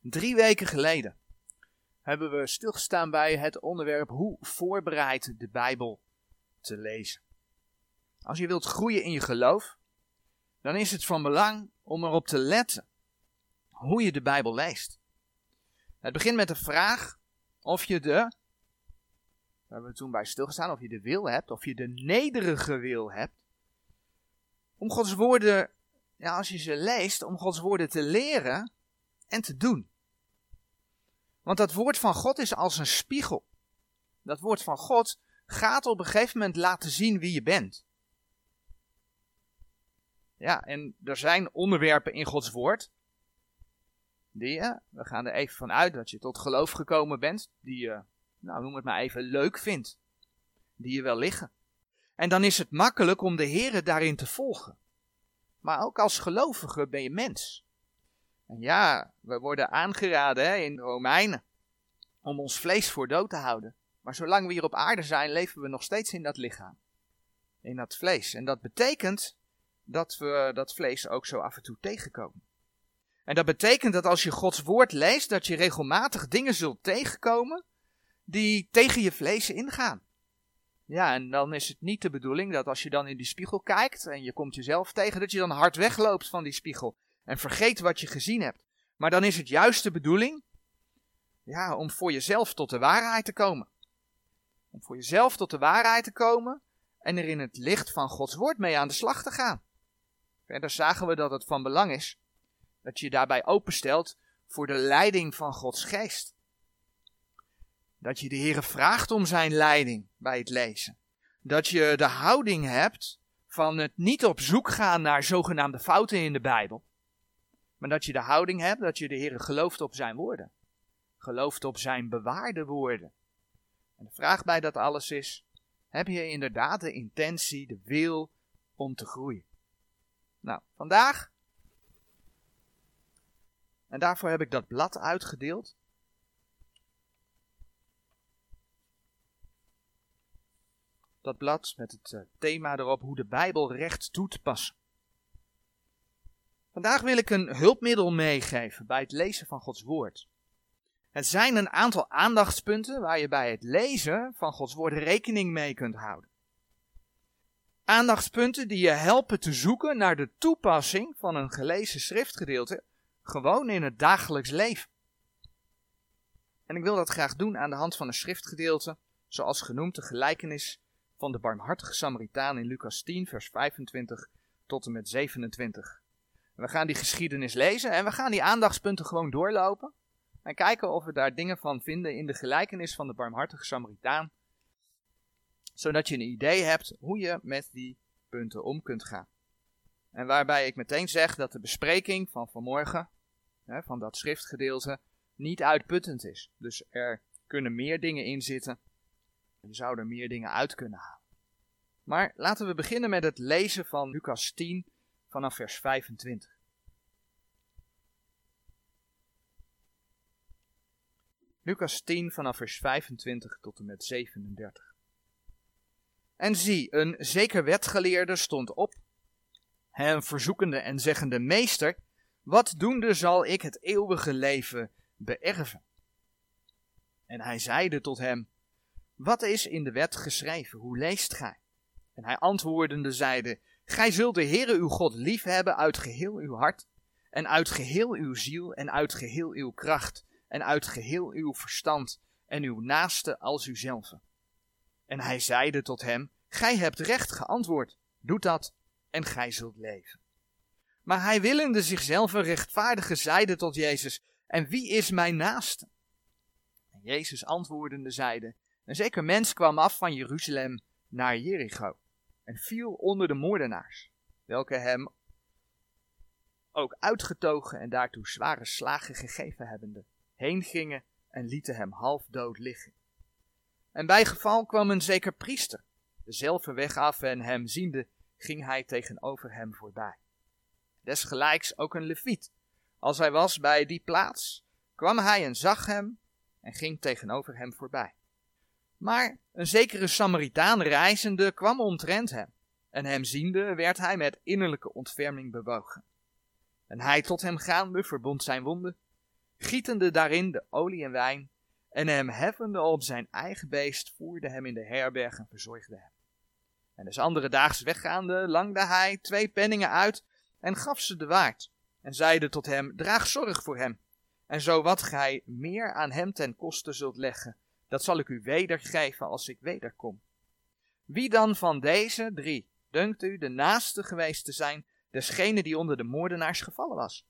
Drie weken geleden hebben we stilgestaan bij het onderwerp hoe voorbereid de Bijbel te lezen. Als je wilt groeien in je geloof, dan is het van belang om erop te letten hoe je de Bijbel leest. Het begint met de vraag of je de, daar hebben we toen bij stilgestaan, of je de wil hebt, of je de nederige wil hebt, om Gods woorden, ja, als je ze leest, om Gods woorden te leren en te doen. Want dat woord van God is als een spiegel. Dat woord van God gaat op een gegeven moment laten zien wie je bent. Ja, en er zijn onderwerpen in Gods woord. Die je, we gaan er even van uit dat je tot geloof gekomen bent. Die je, nou noem het maar even, leuk vindt. Die je wel liggen. En dan is het makkelijk om de Here daarin te volgen. Maar ook als gelovige ben je mens. En ja, we worden aangeraden hè, in Romeinen om ons vlees voor dood te houden. Maar zolang we hier op aarde zijn, leven we nog steeds in dat lichaam. In dat vlees. En dat betekent dat we dat vlees ook zo af en toe tegenkomen. En dat betekent dat als je Gods woord leest, dat je regelmatig dingen zult tegenkomen die tegen je vlees ingaan. Ja, en dan is het niet de bedoeling dat als je dan in die spiegel kijkt en je komt jezelf tegen, dat je dan hard wegloopt van die spiegel en vergeet wat je gezien hebt. Maar dan is het juist de bedoeling, ja, om voor jezelf tot de waarheid te komen. Om voor jezelf tot de waarheid te komen en er in het licht van Gods woord mee aan de slag te gaan. Verder zagen we dat het van belang is dat je je daarbij openstelt voor de leiding van Gods geest. Dat je de Heer vraagt om zijn leiding bij het lezen. Dat je de houding hebt van het niet op zoek gaan naar zogenaamde fouten in de Bijbel. Maar dat je de houding hebt dat je de Heer gelooft op zijn woorden. Gelooft op zijn bewaarde woorden. En de vraag bij dat alles is: heb je inderdaad de intentie, de wil om te groeien? Nou, vandaag. En daarvoor heb ik dat blad uitgedeeld. Dat blad met het uh, thema erop hoe de Bijbel recht doet passen. Vandaag wil ik een hulpmiddel meegeven bij het lezen van Gods Woord. Het zijn een aantal aandachtspunten waar je bij het lezen van Gods Woord rekening mee kunt houden. Aandachtspunten die je helpen te zoeken naar de toepassing van een gelezen schriftgedeelte gewoon in het dagelijks leven. En ik wil dat graag doen aan de hand van een schriftgedeelte, zoals genoemd de gelijkenis van de barmhartige Samaritaan in Lucas 10, vers 25 tot en met 27. We gaan die geschiedenis lezen en we gaan die aandachtspunten gewoon doorlopen. En kijken of we daar dingen van vinden in de gelijkenis van de barmhartige Samaritaan zodat je een idee hebt hoe je met die punten om kunt gaan. En waarbij ik meteen zeg dat de bespreking van vanmorgen, hè, van dat schriftgedeelte, niet uitputtend is. Dus er kunnen meer dingen in zitten. Je zou er meer dingen uit kunnen halen. Maar laten we beginnen met het lezen van Lucas 10 vanaf vers 25. Lucas 10 vanaf vers 25 tot en met 37. En zie, een zeker wetgeleerde stond op, hem verzoekende en zeggende: Meester, wat doende zal ik het eeuwige leven beërven? En hij zeide tot hem: Wat is in de wet geschreven? Hoe leest gij? En hij antwoordende zeide: Gij zult de Heere uw God lief hebben uit geheel uw hart, en uit geheel uw ziel, en uit geheel uw kracht, en uit geheel uw verstand, en uw naaste als uzelf. En hij zeide tot hem, Gij hebt recht geantwoord, doe dat en gij zult leven. Maar hij willende zichzelf een rechtvaardige zeide tot Jezus, en wie is mijn naaste? En Jezus antwoordende zeide, een zeker mens kwam af van Jeruzalem naar Jericho en viel onder de moordenaars, welke hem ook uitgetogen en daartoe zware slagen gegeven hebbende, heen gingen en lieten hem half dood liggen. En bij geval kwam een zeker priester, dezelfde weg af en hem ziende, ging hij tegenover hem voorbij. Desgelijks ook een leviet. Als hij was bij die plaats, kwam hij en zag hem en ging tegenover hem voorbij. Maar een zekere Samaritaan reizende kwam omtrent hem, en hem ziende werd hij met innerlijke ontferming bewogen. En hij tot hem gaande verbond zijn wonden, gietende daarin de olie en wijn, en hem heffende op zijn eigen beest, voerde hem in de herberg en verzorgde hem. En des andere daags weggaande, langde hij twee penningen uit en gaf ze de waard, en zeide tot hem, draag zorg voor hem, en zo wat gij meer aan hem ten koste zult leggen, dat zal ik u wedergeven als ik wederkom. Wie dan van deze drie dunkt u de naaste geweest te zijn, desgene die onder de moordenaars gevallen was?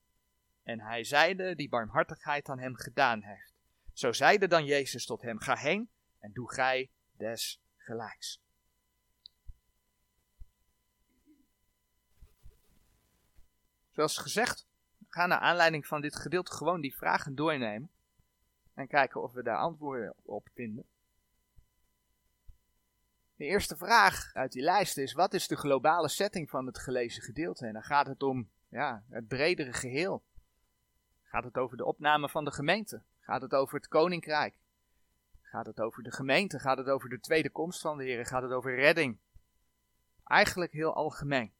En hij zeide die barmhartigheid aan hem gedaan heeft. Zo zeide dan Jezus tot hem, ga heen en doe gij des gelijks. Zoals gezegd, gaan naar aanleiding van dit gedeelte gewoon die vragen doornemen. En kijken of we daar antwoorden op vinden. De eerste vraag uit die lijst is: wat is de globale setting van het gelezen gedeelte? En dan gaat het om ja, het bredere geheel. Gaat het over de opname van de gemeente? Gaat het over het koninkrijk? Gaat het over de gemeente? Gaat het over de tweede komst van de Heer? Gaat het over redding? Eigenlijk heel algemeen.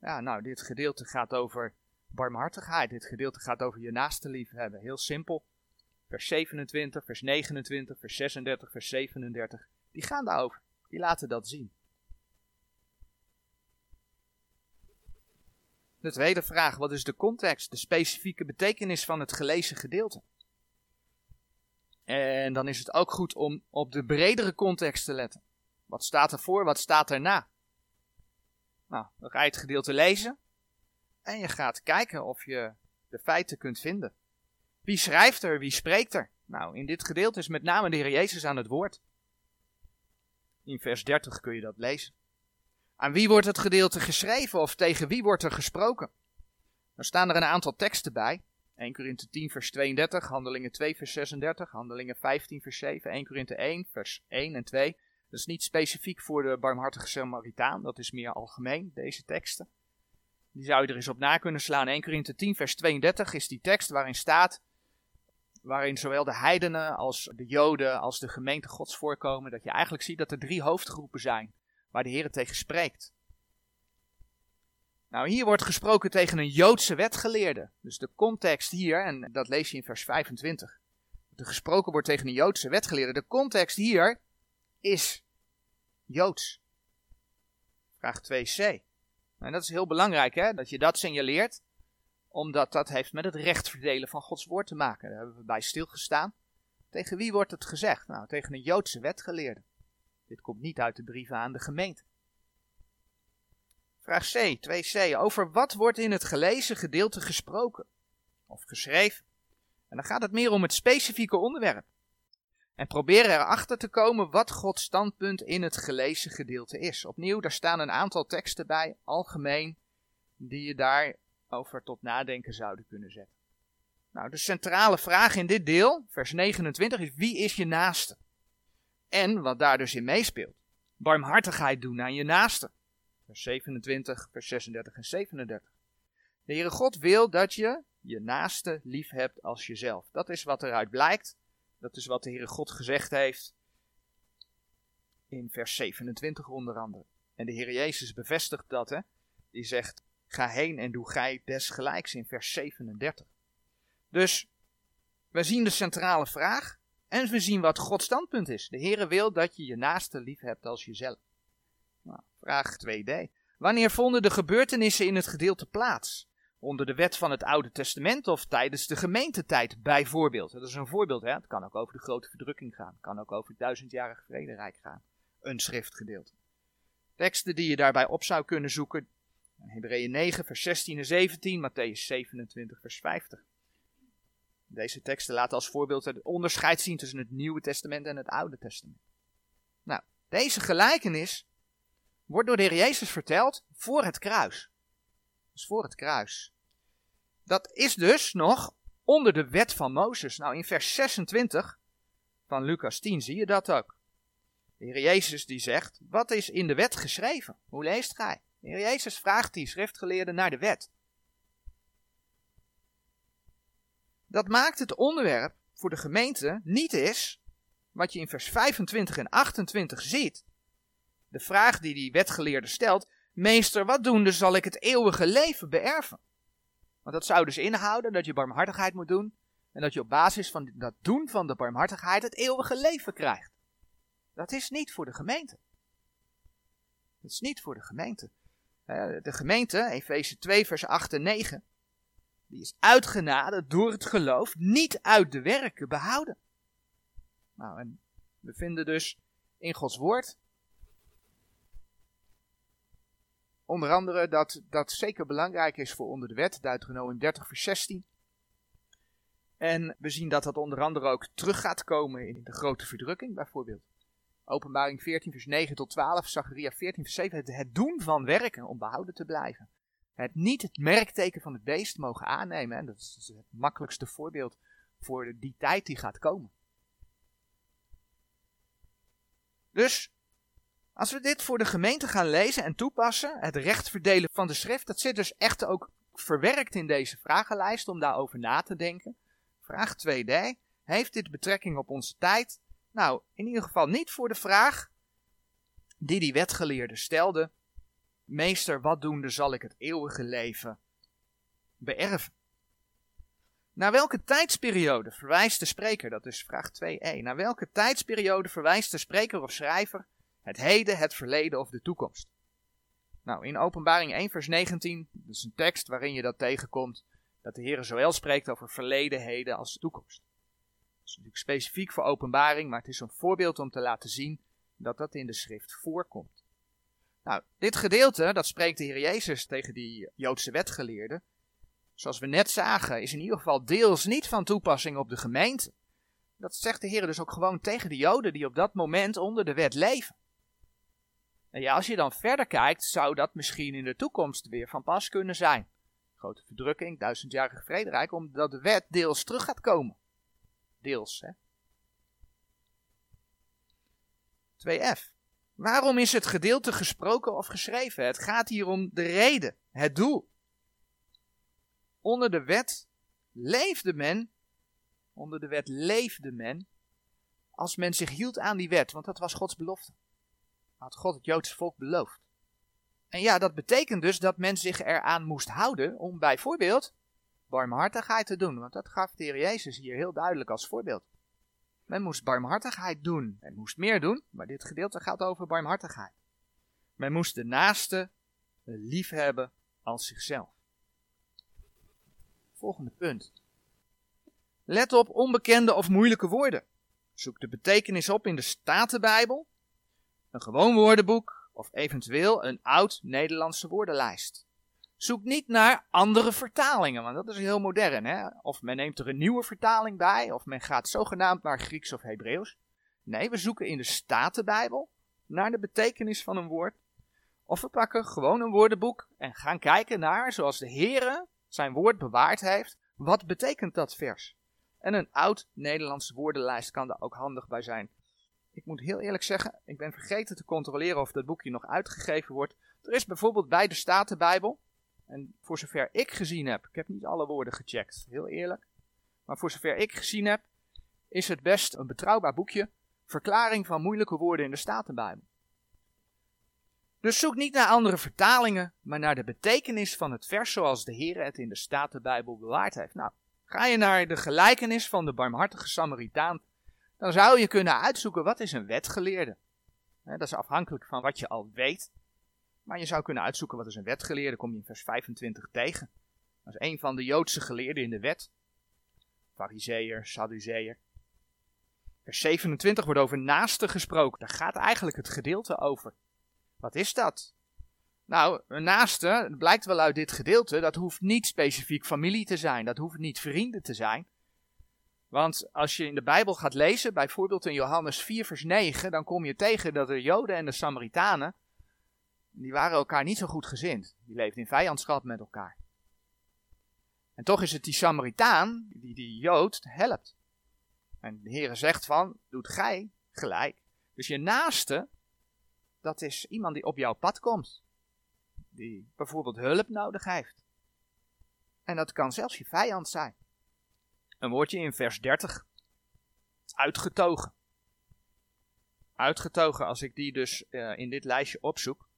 Ja, nou, dit gedeelte gaat over barmhartigheid. Dit gedeelte gaat over je naaste liefhebben. Heel simpel. Vers 27, vers 29, vers 36, vers 37. Die gaan daarover. Die laten dat zien. De tweede vraag, wat is de context, de specifieke betekenis van het gelezen gedeelte? En dan is het ook goed om op de bredere context te letten. Wat staat er voor, wat staat erna? Nou, dan ga je het gedeelte lezen en je gaat kijken of je de feiten kunt vinden. Wie schrijft er, wie spreekt er? Nou, in dit gedeelte is met name de Heer Jezus aan het woord. In vers 30 kun je dat lezen. Aan wie wordt het gedeelte geschreven of tegen wie wordt er gesproken? Er staan er een aantal teksten bij. 1 Korinthe 10 vers 32, Handelingen 2 vers 36, Handelingen 15 vers 7, 1 Korinthe 1 vers 1 en 2. Dat is niet specifiek voor de barmhartige Samaritaan, dat is meer algemeen, deze teksten. Die zou je er eens op na kunnen slaan. 1 Korinthe 10 vers 32 is die tekst waarin staat, waarin zowel de heidenen als de joden als de gemeente gods voorkomen, dat je eigenlijk ziet dat er drie hoofdgroepen zijn waar de Heer tegen spreekt. Nou, hier wordt gesproken tegen een Joodse wetgeleerde. Dus de context hier, en dat lees je in vers 25. Er gesproken wordt tegen een Joodse wetgeleerde. De context hier is Joods. Vraag 2c. En dat is heel belangrijk, hè, dat je dat signaleert, omdat dat heeft met het recht verdelen van Gods woord te maken. Daar hebben we bij stilgestaan. Tegen wie wordt het gezegd? Nou, tegen een Joodse wetgeleerde. Dit komt niet uit de brieven aan de gemeente. Vraag C, 2c. Over wat wordt in het gelezen gedeelte gesproken? Of geschreven? En dan gaat het meer om het specifieke onderwerp. En proberen erachter te komen wat Gods standpunt in het gelezen gedeelte is. Opnieuw, daar staan een aantal teksten bij, algemeen, die je daarover tot nadenken zouden kunnen zetten. Nou, de centrale vraag in dit deel, vers 29, is wie is je naaste? En wat daar dus in meespeelt, barmhartigheid doen aan je naaste. Vers 27, vers 36 en 37. De Heere God wil dat je je naaste lief hebt als jezelf. Dat is wat eruit blijkt. Dat is wat de Heere God gezegd heeft in vers 27 onder andere. En de Heer Jezus bevestigt dat, hè. Die zegt, ga heen en doe gij desgelijks in vers 37. Dus, we zien de centrale vraag en we zien wat Gods standpunt is. De Heere wil dat je je naaste lief hebt als jezelf. Nou, vraag 2d. Wanneer vonden de gebeurtenissen in het gedeelte plaats? Onder de wet van het Oude Testament of tijdens de gemeentetijd bijvoorbeeld. Dat is een voorbeeld, hè? het kan ook over de grote verdrukking gaan. Het kan ook over het duizendjarig vrederijk gaan. Een schriftgedeelte. Teksten die je daarbij op zou kunnen zoeken. Hebreeën 9 vers 16 en 17, Matthäus 27 vers 50. Deze teksten laten als voorbeeld het onderscheid zien tussen het Nieuwe Testament en het Oude Testament. Nou, deze gelijkenis wordt door de Heer Jezus verteld voor het kruis. Dus voor het kruis. Dat is dus nog onder de wet van Mozes. Nou, in vers 26 van Lucas 10 zie je dat ook. De Heer Jezus die zegt, wat is in de wet geschreven? Hoe leest gij? De Heer Jezus vraagt die schriftgeleerden naar de wet. Dat maakt het onderwerp voor de gemeente niet is wat je in vers 25 en 28 ziet. De vraag die die wetgeleerde stelt, meester, wat doende zal ik het eeuwige leven beërven? Want dat zou dus inhouden dat je barmhartigheid moet doen En dat je op basis van dat doen van de barmhartigheid het eeuwige leven krijgt. Dat is niet voor de gemeente. Dat is niet voor de gemeente. De gemeente, Efeze 2, vers 8 en 9, die is uitgenade door het geloof, niet uit de werken behouden. Nou, en we vinden dus in Gods woord onder andere dat dat zeker belangrijk is voor onder de wet, Deuteronomium 30 vers 16. En we zien dat dat onder andere ook terug gaat komen in de grote verdrukking bijvoorbeeld. Openbaring 14 vers 9 tot 12, Zacharia 14 vers 7, het doen van werken om behouden te blijven. Het niet het merkteken van het beest mogen aannemen. En dat is het makkelijkste voorbeeld voor die tijd die gaat komen. Dus als we dit voor de gemeente gaan lezen en toepassen, het recht verdelen van de schrift, dat zit dus echt ook verwerkt in deze vragenlijst om daarover na te denken. Vraag 2d. Heeft dit betrekking op onze tijd? Nou, in ieder geval niet voor de vraag die die wetgeleerde stelde. Meester, wat doende zal ik het eeuwige leven beërven? Naar welke tijdsperiode verwijst de spreker, dat is vraag 2e, naar welke tijdsperiode verwijst de spreker of schrijver het heden, het verleden of de toekomst? Nou, in Openbaring 1 vers 19, dat is een tekst waarin je dat tegenkomt, dat de Heer zowel spreekt over verleden, heden als toekomst. Is natuurlijk specifiek voor openbaring, maar het is een voorbeeld om te laten zien dat dat in de schrift voorkomt. Nou, dit gedeelte, dat spreekt de Heer Jezus tegen die Joodse wetgeleerden, zoals we net zagen, is in ieder geval deels niet van toepassing op de gemeente. Dat zegt de Heer dus ook gewoon tegen de Joden die op dat moment onder de wet leven. En ja, als je dan verder kijkt, zou dat misschien in de toekomst weer van pas kunnen zijn. Grote verdrukking, duizendjarig vrederijk, omdat de wet deels terug gaat komen. Deels, hè. 2f. Waarom is het gedeelte gesproken of geschreven? Het gaat hier om de reden, het doel. Onder de wet leefde men, onder de wet leefde men, als men zich hield aan die wet, want dat was Gods belofte. Had God het Joodse volk beloofd. En ja, dat betekent dus dat men zich eraan moest houden om bijvoorbeeld barmhartigheid te doen. Want dat gaf de Heer Jezus hier heel duidelijk als voorbeeld. Men moest barmhartigheid doen. Men moest meer doen, maar dit gedeelte gaat over barmhartigheid. Men moest de naaste liefhebben als zichzelf. Volgende punt. Let op onbekende of moeilijke woorden. Zoek de betekenis op in de Statenbijbel, een gewoon woordenboek of eventueel een oud Nederlandse woordenlijst. Zoek niet naar andere vertalingen, want dat is heel modern. Hè? Of men neemt er een nieuwe vertaling bij, of men gaat zogenaamd naar Grieks of Hebreeuws. Nee, we zoeken in de Statenbijbel naar de betekenis van een woord. Of we pakken gewoon een woordenboek en gaan kijken naar, zoals de Heere zijn woord bewaard heeft, wat betekent dat vers? En een oud Nederlandse woordenlijst kan daar ook handig bij zijn. Ik moet heel eerlijk zeggen, ik ben vergeten te controleren of dat boekje nog uitgegeven wordt. Er is bijvoorbeeld bij de Statenbijbel, en voor zover ik gezien heb, ik heb niet alle woorden gecheckt, heel eerlijk. Maar voor zover ik gezien heb, is het best een betrouwbaar boekje. Verklaring van moeilijke woorden in de Statenbijbel. Dus zoek niet naar andere vertalingen, maar naar de betekenis van het vers zoals de Heer het in de Statenbijbel bewaard heeft. Nou, ga je naar de gelijkenis van de barmhartige Samaritaan, dan zou je kunnen uitzoeken wat is een wetgeleerde. dat is afhankelijk van wat je al weet. Maar je zou kunnen uitzoeken wat is een wetgeleerde, kom je in vers 25 tegen. Dat is een van de Joodse geleerden in de wet. Fariseer, Sadduceer. Vers 27 wordt over naaste gesproken. Daar gaat eigenlijk het gedeelte over. Wat is dat? Nou, een naaste, blijkt wel uit dit gedeelte, dat hoeft niet specifiek familie te zijn. Dat hoeft niet vrienden te zijn. Want als je in de Bijbel gaat lezen, bijvoorbeeld in Johannes 4 vers 9, dan kom je tegen dat de Joden en de Samaritanen die waren elkaar niet zo goed gezind. Die leefden in vijandschap met elkaar. En toch is het die Samaritaan, die die Jood, helpt. En de Heere zegt van, doet gij gelijk. Dus je naaste, dat is iemand die op jouw pad komt. Die bijvoorbeeld hulp nodig heeft. En dat kan zelfs je vijand zijn. Een woordje in vers 30. Uitgetogen. Uitgetogen, als ik die dus uh, in dit lijstje opzoek,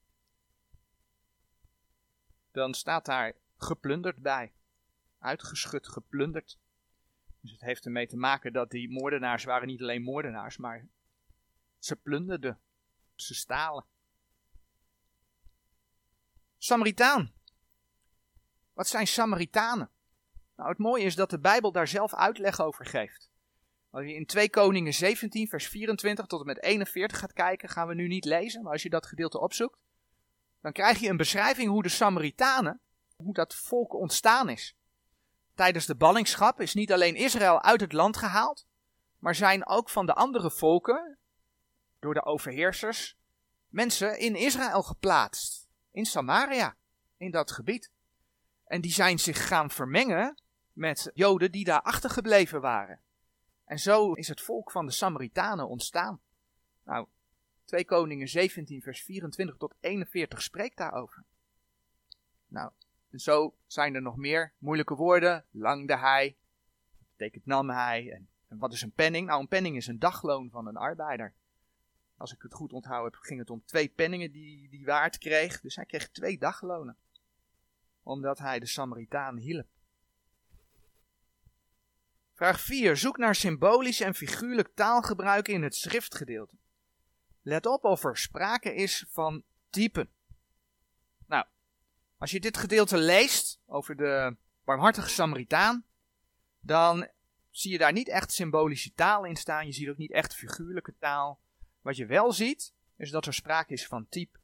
dan staat daar geplunderd bij. Uitgeschud, geplunderd. Dus het heeft ermee te maken dat die moordenaars waren niet alleen moordenaars, maar ze plunderden, ze stalen. Samaritaan. Wat zijn Samaritanen? Nou, het mooie is dat de Bijbel daar zelf uitleg over geeft. Als je in 2 Koningen 17, vers 24 tot en met 41 gaat kijken, gaan we nu niet lezen, maar als je dat gedeelte opzoekt, dan krijg je een beschrijving hoe de Samaritanen, hoe dat volk ontstaan is. Tijdens de ballingschap is niet alleen Israël uit het land gehaald, maar zijn ook van de andere volken, door de overheersers, mensen in Israël geplaatst. In Samaria, in dat gebied. En die zijn zich gaan vermengen met Joden die daar achtergebleven waren. En zo is het volk van de Samaritanen ontstaan. Nou, 2 Koningen 17, vers 24 tot 41 spreekt daarover. Nou, en zo zijn er nog meer moeilijke woorden. Lang de hij, betekent nam hij. En, wat is een penning? Nou, een penning is een dagloon van een arbeider. Als ik het goed onthoud heb, ging het om twee penningen die die waard kreeg. Dus hij kreeg twee daglonen. Omdat hij de Samaritaan hielp. Vraag 4. Zoek naar symbolisch en figuurlijk taalgebruik in het schriftgedeelte. Let op of er sprake is van typen. Nou, als je dit gedeelte leest over de barmhartige Samaritaan, dan zie je daar niet echt symbolische taal in staan. Je ziet ook niet echt figuurlijke taal. Wat je wel ziet, is dat er sprake is van type.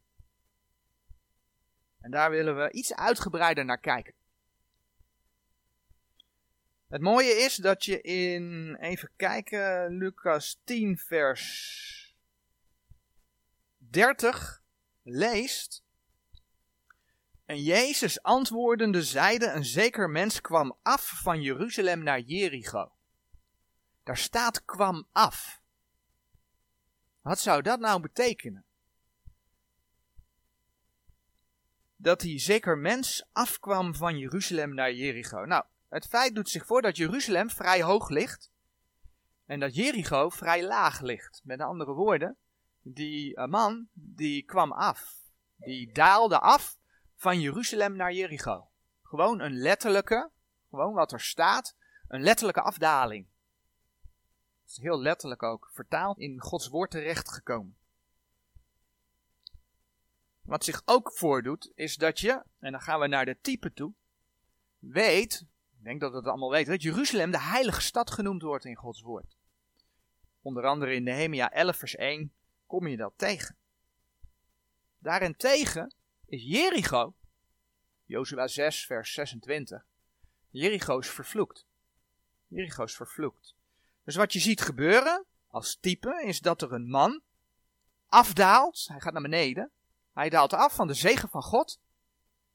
En daar willen we iets uitgebreider naar kijken. Het mooie is dat je in, even kijken, Lucas 10 vers 30 leest. En Jezus antwoordende zeide, een zeker mens kwam af van Jeruzalem naar Jericho. Daar staat kwam af. Wat zou dat nou betekenen? Dat die zeker mens afkwam van Jeruzalem naar Jericho. Nou, het feit doet zich voor dat Jeruzalem vrij hoog ligt en dat Jericho vrij laag ligt. Met andere woorden, die eh, man die kwam af. Die daalde af van Jeruzalem naar Jericho. Gewoon een letterlijke, gewoon wat er staat, een letterlijke afdaling. Dat is heel letterlijk ook vertaald in Gods woord terechtgekomen. Wat zich ook voordoet, is dat je, en dan gaan we naar de type toe, weet ik denk dat we het allemaal weten, dat Jeruzalem de heilige stad genoemd wordt in Gods woord. Onder andere in Nehemia 11 vers 1 kom je dat tegen. Daarentegen is Jericho, Jozua 6 vers 26, Jericho is vervloekt. Jericho is vervloekt. Dus wat je ziet gebeuren, als type, is dat er een man afdaalt, hij gaat naar beneden, hij daalt af van de zegen van God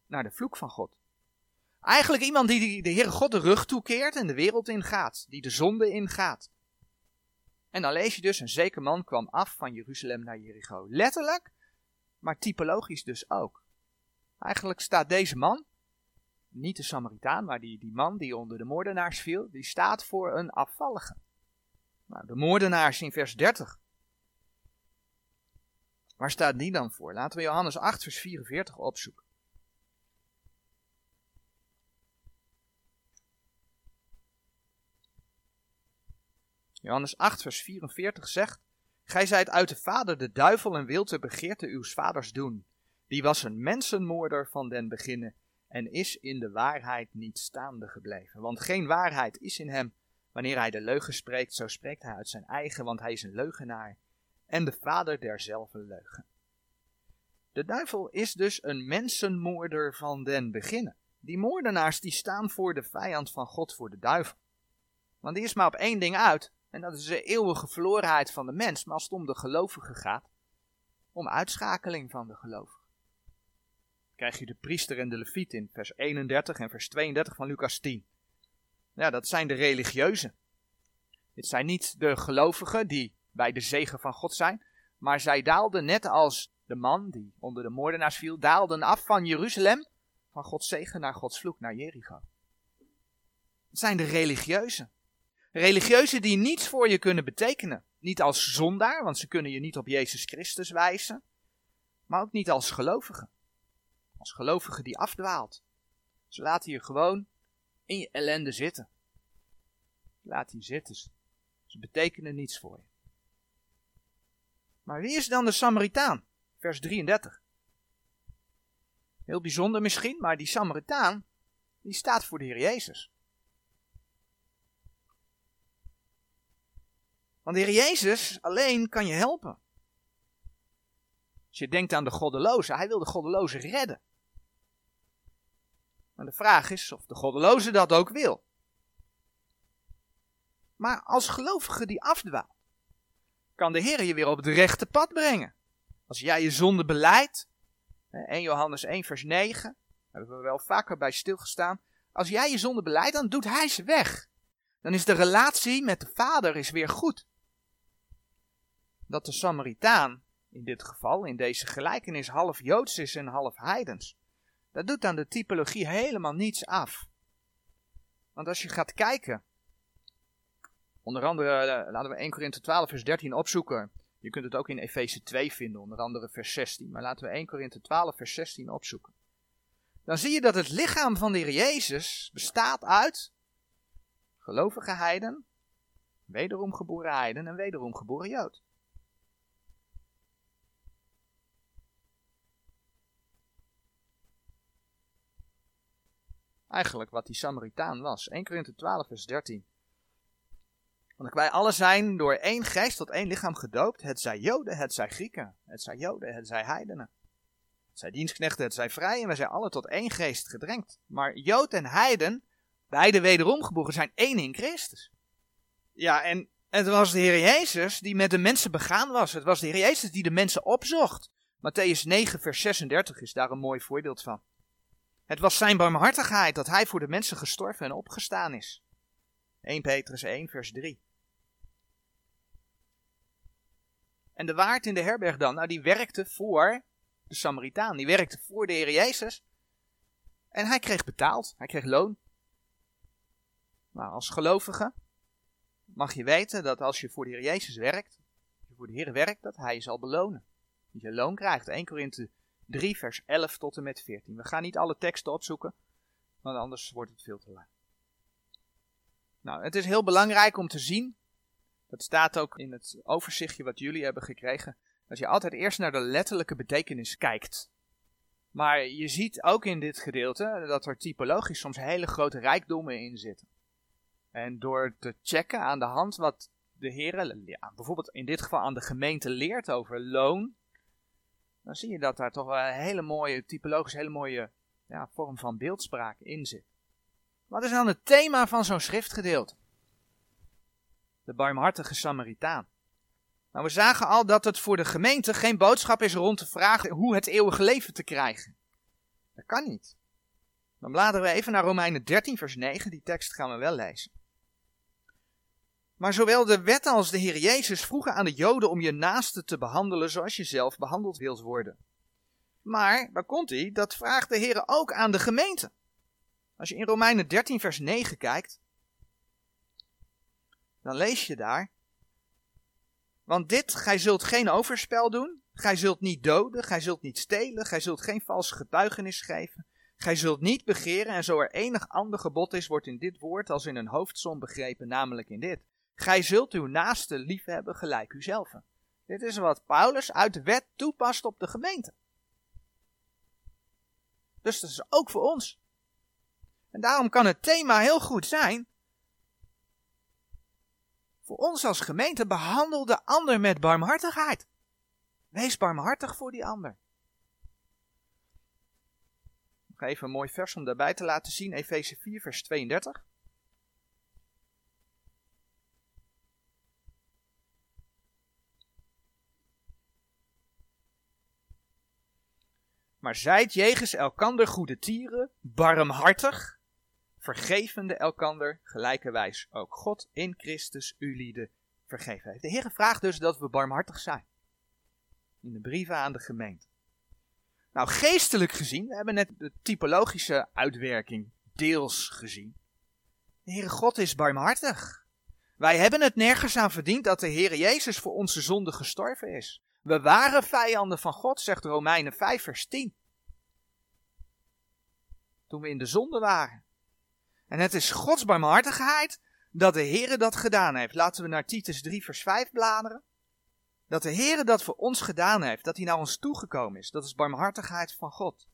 naar de vloek van God. Eigenlijk iemand die de Heere God de rug toekeert en de wereld ingaat, die de zonde ingaat. En dan lees je dus, een zeker man kwam af van Jeruzalem naar Jericho. Letterlijk, maar typologisch dus ook. Eigenlijk staat deze man, niet de Samaritaan, maar die, die man die onder de moordenaars viel, die staat voor een afvallige. Nou, de moordenaars in vers 30. Waar staat die dan voor? Laten we Johannes 8, vers 44 opzoeken. Johannes 8, vers 44 zegt: Gij zijt uit de vader de duivel en wilt de begeerte uw vaders doen. Die was een mensenmoorder van den beginnen en is in de waarheid niet staande gebleven. Want geen waarheid is in hem. Wanneer hij de leugen spreekt, zo spreekt hij uit zijn eigen, want hij is een leugenaar en de vader derzelfde leugen. De duivel is dus een mensenmoorder van den beginnen. Die moordenaars die staan voor de vijand van God, voor de duivel. Want die is maar op één ding uit: en dat is de eeuwige verlorenheid van de mens. Maar als het om de gelovige gaat, om uitschakeling van de gelovigen. Krijg je de priester en de leviet in vers 31 en vers 32 van Lucas 10. Ja, dat zijn de religieuzen. Dit zijn niet de gelovigen die bij de zegen van God zijn, maar zij daalden net als de man die onder de moordenaars viel, daalden af van Jeruzalem, van Gods zegen naar Gods vloek, naar Jericho. Het zijn de religieuzen. Religieuzen die niets voor je kunnen betekenen. Niet als zondaar, want ze kunnen je niet op Jezus Christus wijzen. Maar ook niet als gelovige. Als gelovige die afdwaalt. Ze laten je gewoon in je ellende zitten. Laat die zitten. Ze betekenen niets voor je. Maar wie is dan de Samaritaan? Vers 33. Heel bijzonder misschien, maar die Samaritaan, die staat voor de Heer Jezus. Want de Heer Jezus alleen kan je helpen. Als je denkt aan de goddeloze, hij wil de goddeloze redden. Maar de vraag is of de goddeloze dat ook wil. Maar als gelovige die afdwaalt, kan de Heer je weer op het rechte pad brengen. Als jij je zonde beleidt, 1 Johannes 1 vers 9, daar hebben we wel vaker bij stilgestaan. Als jij je zonde beleidt, dan doet hij ze weg. Dan is de relatie met de Vader is weer goed. Dat de Samaritaan, in dit geval, in deze gelijkenis, half Joods is en half heidens. Dat doet aan de typologie helemaal niets af. Want als je gaat kijken Onder andere, uh, laten we 1 Korinthe 12 vers 13 opzoeken. Je kunt het ook in Efeze 2 vinden, onder andere vers 16. Maar laten we 1 Korinthe 12 vers 16 opzoeken. Dan zie je dat het lichaam van de Heer Jezus bestaat uit gelovige heiden, wederom geboren heiden en wederom geboren Jood. Eigenlijk wat die Samaritaan was. 1 Korinthe 12 vers 13. Want wij alle zijn door één geest tot één lichaam gedoopt. Het zij Joden, het zij Grieken. Het zij Joden, het zij heidenen. Het zij dienstknechten, het zij vrij. En wij zijn alle tot één geest gedrenkt. Maar Jood en heiden, beide wederom geboren, zijn één in Christus. Ja, en het was de Heer Jezus die met de mensen begaan was. Het was de Heer Jezus die de mensen opzocht. Matthäus 9, vers 36 is daar een mooi voorbeeld van. Het was zijn barmhartigheid dat hij voor de mensen gestorven en opgestaan is. 1 Petrus 1, vers 3. En de waard in de herberg dan, nou die werkte voor de Samaritaan. Die werkte voor de Heer Jezus. En hij kreeg betaald, hij kreeg loon. Maar als gelovige mag je weten dat als je voor de Heer Jezus werkt, als je voor de Heer werkt, dat hij je zal belonen. Dat je loon krijgt. 1 Korinthe 3 vers 11 tot en met 14. We gaan niet alle teksten opzoeken, want anders wordt het veel te lang. Nou, het is heel belangrijk om te zien dat staat ook in het overzichtje wat jullie hebben gekregen. Dat je altijd eerst naar de letterlijke betekenis kijkt. Maar je ziet ook in dit gedeelte dat er typologisch soms hele grote rijkdommen in zitten. En door te checken aan de hand wat de ja, bijvoorbeeld in dit geval aan de gemeente leert over loon, dan zie je dat daar toch een hele mooie, typologisch hele mooie ja, vorm van beeldspraak in zit. Wat is dan het thema van zo'n schriftgedeelte? de barmhartige Samaritaan. Nou, we zagen al dat het voor de gemeente geen boodschap is rond te vragen hoe het eeuwige leven te krijgen. Dat kan niet. Dan bladeren we even naar Romeinen 13, vers 9. Die tekst gaan we wel lezen. Maar zowel de wet als de Heer Jezus vroegen aan de Joden om je naaste te behandelen zoals je zelf behandeld wilt worden. Maar, waar komt hij? Dat vraagt de Heer ook aan de gemeente. Als je in Romeinen 13, vers 9 kijkt, dan lees je daar. Want dit, gij zult geen overspel doen, gij zult niet doden, gij zult niet stelen, gij zult geen valse getuigenis geven, gij zult niet begeren, en zo er enig ander gebod is, wordt in dit woord als in een hoofdsom begrepen, namelijk in dit. Gij zult uw naaste liefhebben gelijk uzelf. Dit is wat Paulus uit de wet toepast op de gemeente. Dus dat is ook voor ons. En daarom kan het thema heel goed zijn voor ons als gemeente behandel de ander met barmhartigheid. Wees barmhartig voor die ander. Nog even een mooi vers om daarbij te laten zien. Efeze 4, vers 32. Maar zijt jegens elkander goede tieren, barmhartig, vergevende elkander gelijkerwijs ook God in Christus u lieden vergeven heeft. De Heer vraagt dus dat we barmhartig zijn. In de brieven aan de gemeente. Nou, geestelijk gezien, we hebben net de typologische uitwerking deels gezien. De Heere God is barmhartig. Wij hebben het nergens aan verdiend dat de Heer Jezus voor onze zonde gestorven is. We waren vijanden van God, zegt Romeinen 5 vers 10. Toen we in de zonde waren. En het is Gods barmhartigheid dat de Heere dat gedaan heeft. Laten we naar Titus 3 vers 5 bladeren. Dat de Heere dat voor ons gedaan heeft, dat hij naar ons toegekomen is. Dat is barmhartigheid van God.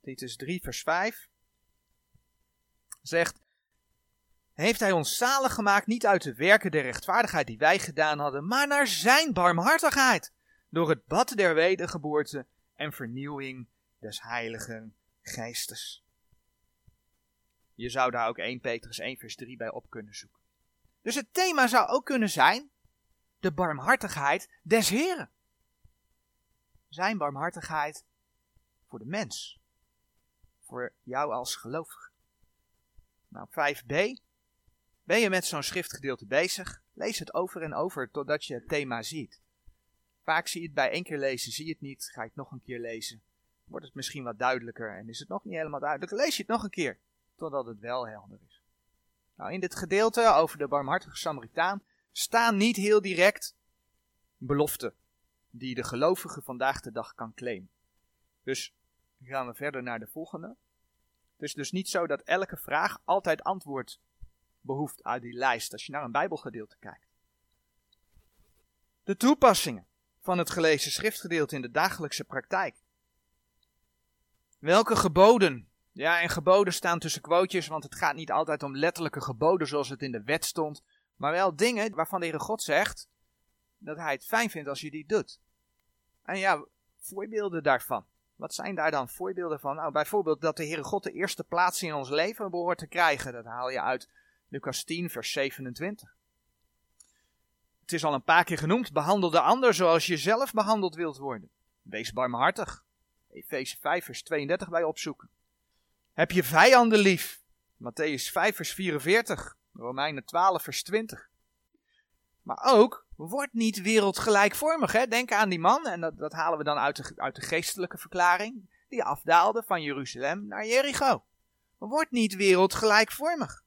Titus 3 vers 5 zegt, heeft hij ons zalig gemaakt niet uit de werken der rechtvaardigheid die wij gedaan hadden, maar naar zijn barmhartigheid, door het bad der wedergeboorte en vernieuwing des heiligen geestes. Je zou daar ook 1 Petrus 1 vers 3 bij op kunnen zoeken. Dus het thema zou ook kunnen zijn de barmhartigheid des Heren. Zijn barmhartigheid voor de mens. Voor jou als gelovige. Nou, 5b. Ben je met zo'n schriftgedeelte bezig? Lees het over en over totdat je het thema ziet. Vaak zie je het bij één keer lezen, zie je het niet, ga je het nog een keer lezen. Wordt het misschien wat duidelijker en is het nog niet helemaal duidelijk, lees je het nog een keer, totdat het wel helder is. Nou, in dit gedeelte over de barmhartige Samaritaan staan niet heel direct beloften die de gelovige vandaag de dag kan claimen. Dus gaan we verder naar de volgende. Het is dus niet zo dat elke vraag altijd antwoord behoeft uit die lijst als je naar een Bijbelgedeelte kijkt. De toepassingen van het gelezen schriftgedeelte in de dagelijkse praktijk. Welke geboden? Ja, en geboden staan tussen quotejes, want het gaat niet altijd om letterlijke geboden zoals het in de wet stond, maar wel dingen waarvan de Heere God zegt dat hij het fijn vindt als je die doet. En ja, voorbeelden daarvan. Wat zijn daar dan voorbeelden van? Nou, bijvoorbeeld dat de Heere God de eerste plaats in ons leven behoort te krijgen. Dat haal je uit Lucas 10, vers 27. Het is al een paar keer genoemd, behandel de ander zoals je zelf behandeld wilt worden. Wees barmhartig. Efeze 5, vers 32 bij opzoeken. Heb je vijanden lief? Matthäus 5, vers 44. Romeinen 12, vers 20. Maar ook, word niet wereldgelijkvormig. Hè? Denk aan die man, en dat, dat halen we dan uit de, uit de geestelijke verklaring, die afdaalde van Jeruzalem naar Jericho. Word niet wereldgelijkvormig.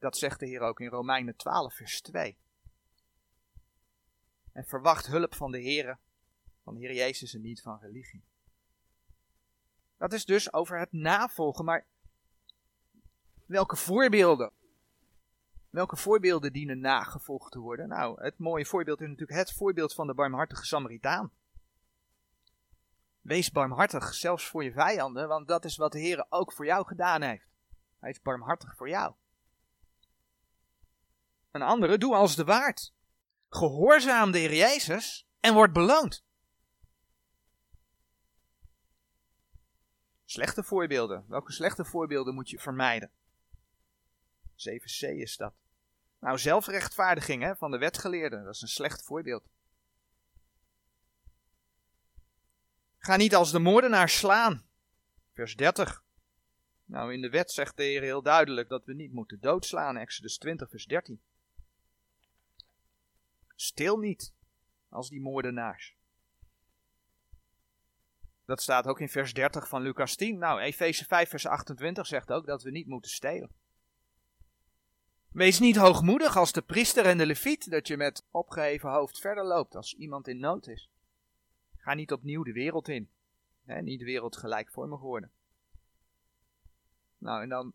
Dat zegt de Heer ook in Romeinen 12, vers 2. En verwacht hulp van de Heer, van de Heer Jezus en niet van religie. Dat is dus over het navolgen, maar welke voorbeelden? Welke voorbeelden dienen nagevolgd te worden? Nou, het mooie voorbeeld is natuurlijk het voorbeeld van de barmhartige Samaritaan. Wees barmhartig, zelfs voor je vijanden, want dat is wat de Heer ook voor jou gedaan heeft. Hij is barmhartig voor jou. Een andere, doe als de waard. Gehoorzaam de Heer Jezus en word beloond. Slechte voorbeelden. Welke slechte voorbeelden moet je vermijden? 7c is dat. Nou, zelfrechtvaardiging hè, van de wetgeleerden, dat is een slecht voorbeeld. Ga niet als de moordenaar slaan. Vers 30. Nou, in de wet zegt de Heer heel duidelijk dat we niet moeten doodslaan. Exodus 20, vers 13. Stil niet als die moordenaars. Dat staat ook in vers 30 van Lucas 10. Nou, Efeze 5, vers 28 zegt ook dat we niet moeten stelen. Wees niet hoogmoedig als de priester en de leviet, dat je met opgeheven hoofd verder loopt als iemand in nood is. Ga niet opnieuw de wereld in. Niet de wereld gelijkvormig worden. Nou, en dan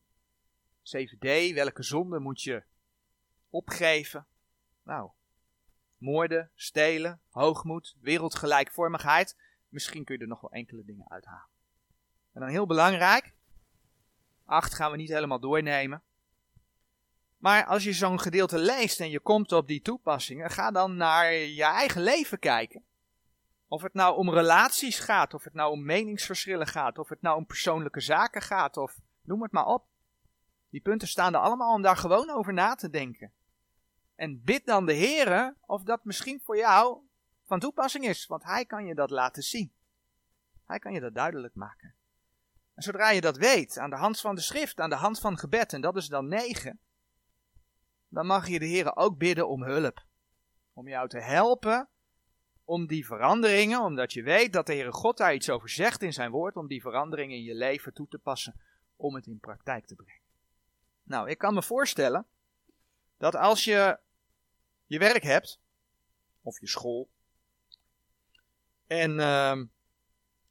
7d, welke zonde moet je opgeven? Nou, moorden, stelen, hoogmoed, wereldgelijkvormigheid. Misschien kun je er nog wel enkele dingen uithalen. En dan heel belangrijk, acht gaan we niet helemaal doornemen. Maar als je zo'n gedeelte leest en je komt op die toepassingen, ga dan naar je eigen leven kijken. Of het nou om relaties gaat, of het nou om meningsverschillen gaat, of het nou om persoonlijke zaken gaat, of noem het maar op. Die punten staan er allemaal om daar gewoon over na te denken. En bid dan de Heer of dat misschien voor jou van toepassing is, want Hij kan je dat laten zien. Hij kan je dat duidelijk maken. En zodra je dat weet, aan de hand van de schrift, aan de hand van gebed, en dat is dan negen, dan mag je de Heer ook bidden om hulp. Om jou te helpen om die veranderingen, omdat je weet dat de Heere God daar iets over zegt in zijn woord, om die veranderingen in je leven toe te passen, om het in praktijk te brengen. Nou, ik kan me voorstellen dat als je je werk hebt, of je school, en uh,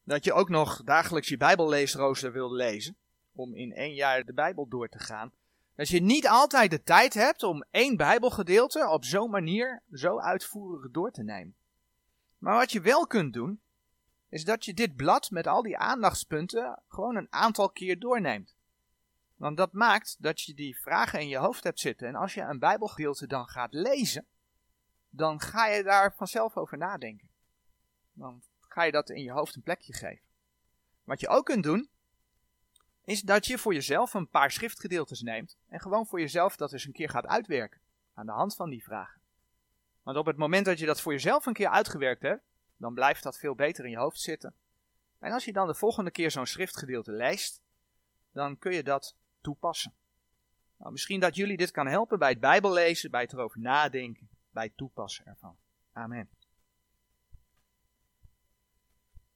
dat je ook nog dagelijks je Bijbelleesrooster wil lezen, om in één jaar de Bijbel door te gaan, dat je niet altijd de tijd hebt om één Bijbelgedeelte op zo'n manier zo uitvoerig door te nemen. Maar wat je wel kunt doen, is dat je dit blad met al die aandachtspunten gewoon een aantal keer doorneemt. Want dat maakt dat je die vragen in je hoofd hebt zitten. En als je een Bijbelgedeelte dan gaat lezen, dan ga je daar vanzelf over nadenken. Dan ga je dat in je hoofd een plekje geven. Wat je ook kunt doen, is dat je voor jezelf een paar schriftgedeeltes neemt en gewoon voor jezelf dat eens een keer gaat uitwerken aan de hand van die vragen. Want op het moment dat je dat voor jezelf een keer uitgewerkt hebt, dan blijft dat veel beter in je hoofd zitten. En als je dan de volgende keer zo'n schriftgedeelte leest, dan kun je dat toepassen. Nou, misschien dat jullie dit kan helpen bij het Bijbellezen, bij het erover nadenken, bij het toepassen ervan. Amen.